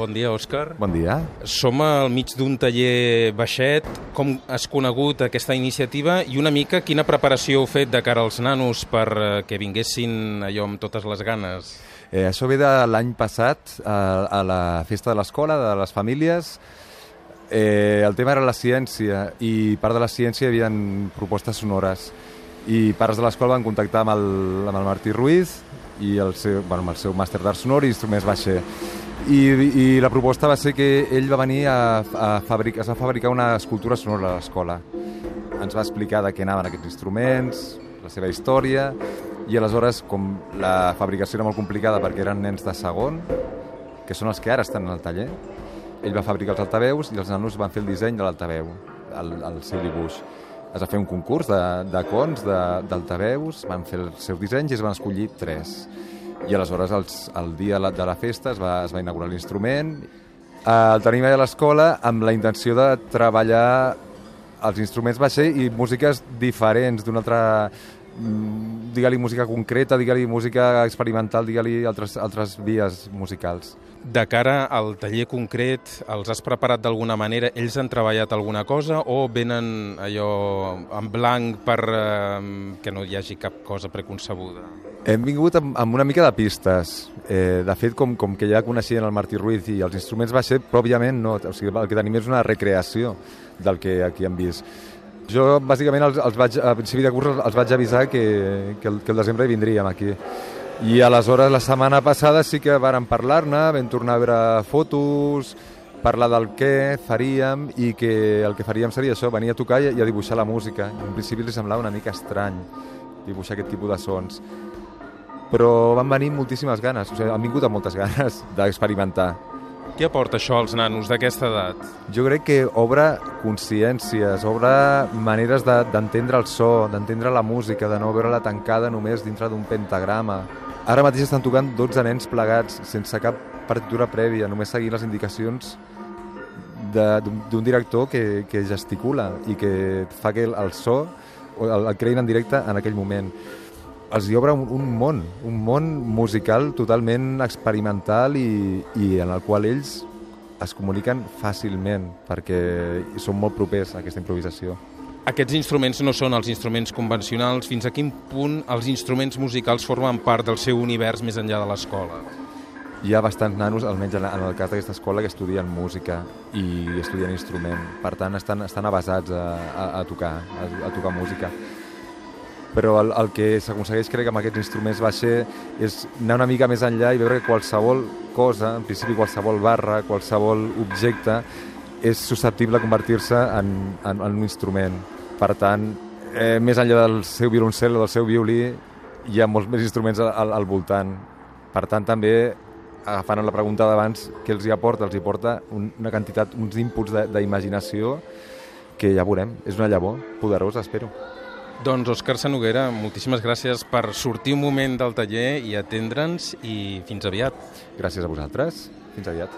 Bon dia, Òscar. Bon dia. Som al mig d'un taller baixet. Com has conegut aquesta iniciativa i una mica quina preparació heu fet de cara als nanos per eh, que vinguessin allò amb totes les ganes? Eh, això ve de l'any passat, a, a la festa de l'escola, de les famílies. Eh, el tema era la ciència i part de la ciència hi havia propostes sonores i pares de l'escola van contactar amb el, amb el Martí Ruiz i el seu, bueno, amb el seu màster d'art sonor i instruments baixer. I, I la proposta va ser que ell va venir a, a fabricar, va fabricar una escultura sonora a l'escola. Ens va explicar de què anaven aquests instruments, la seva història, i aleshores, com la fabricació era molt complicada perquè eren nens de segon, que són els que ara estan en el taller, ell va fabricar els altaveus i els nanos van fer el disseny de l'altaveu, el, el seu dibuix. Es va fer un concurs de, de cons d'altaveus, van fer els seus dissenys i es van escollir tres i aleshores els, el dia de la, festa es va, es va inaugurar l'instrument. Eh, el tenim a l'escola amb la intenció de treballar els instruments baixer i músiques diferents d'una altra mm, digue-li música concreta, digue-li música experimental, digue-li altres, altres vies musicals. De cara al taller concret, els has preparat d'alguna manera? Ells han treballat alguna cosa o venen allò en blanc per eh, que no hi hagi cap cosa preconcebuda? Hem vingut amb, amb una mica de pistes. Eh, de fet, com, com que ja coneixien el Martí Ruiz i els instruments va ser, però òbviament no. O sigui, el que tenim és una recreació del que aquí hem vist. Jo, bàsicament, els, els vaig, a principi de curs els vaig avisar que, que, el, que el desembre hi vindríem aquí. I aleshores, la setmana passada sí que vàrem parlar-ne, vam tornar a veure fotos, parlar del què faríem i que el que faríem seria això, venir a tocar i a dibuixar la música. En principi li semblava una mica estrany dibuixar aquest tipus de sons però van venir moltíssimes ganes, o sigui, han vingut amb moltes ganes d'experimentar. Què aporta això als nanos d'aquesta edat? Jo crec que obre consciències, obre maneres d'entendre de, el so, d'entendre la música, de no veure-la tancada només dintre d'un pentagrama. Ara mateix estan tocant 12 nens plegats, sense cap partitura prèvia, només seguint les indicacions d'un director que, que gesticula i que fa que el, el so el, el creïn en directe en aquell moment els hi obre un, un món, un món musical totalment experimental i, i en el qual ells es comuniquen fàcilment perquè són molt propers a aquesta improvisació. Aquests instruments no són els instruments convencionals. Fins a quin punt els instruments musicals formen part del seu univers més enllà de l'escola? Hi ha bastants nanos, almenys en el cas d'aquesta escola, que estudien música i estudien instrument. Per tant, estan, estan avasats a, a, a tocar, a, a tocar música però el, el que s'aconsegueix crec amb aquests instruments va ser és anar una mica més enllà i veure que qualsevol cosa, en principi qualsevol barra, qualsevol objecte és susceptible de convertir-se en, en, en un instrument. Per tant, eh, més enllà del seu violoncel o del seu violí, hi ha molts més instruments al, al, al voltant. Per tant, també, agafant la pregunta d'abans, què els hi aporta? Els hi porta una quantitat, uns inputs d'imaginació que ja veurem. És una llavor poderosa, espero. Doncs Òscar Sanoguera, moltíssimes gràcies per sortir un moment del taller i atendre'ns i fins aviat. Gràcies a vosaltres. Fins aviat.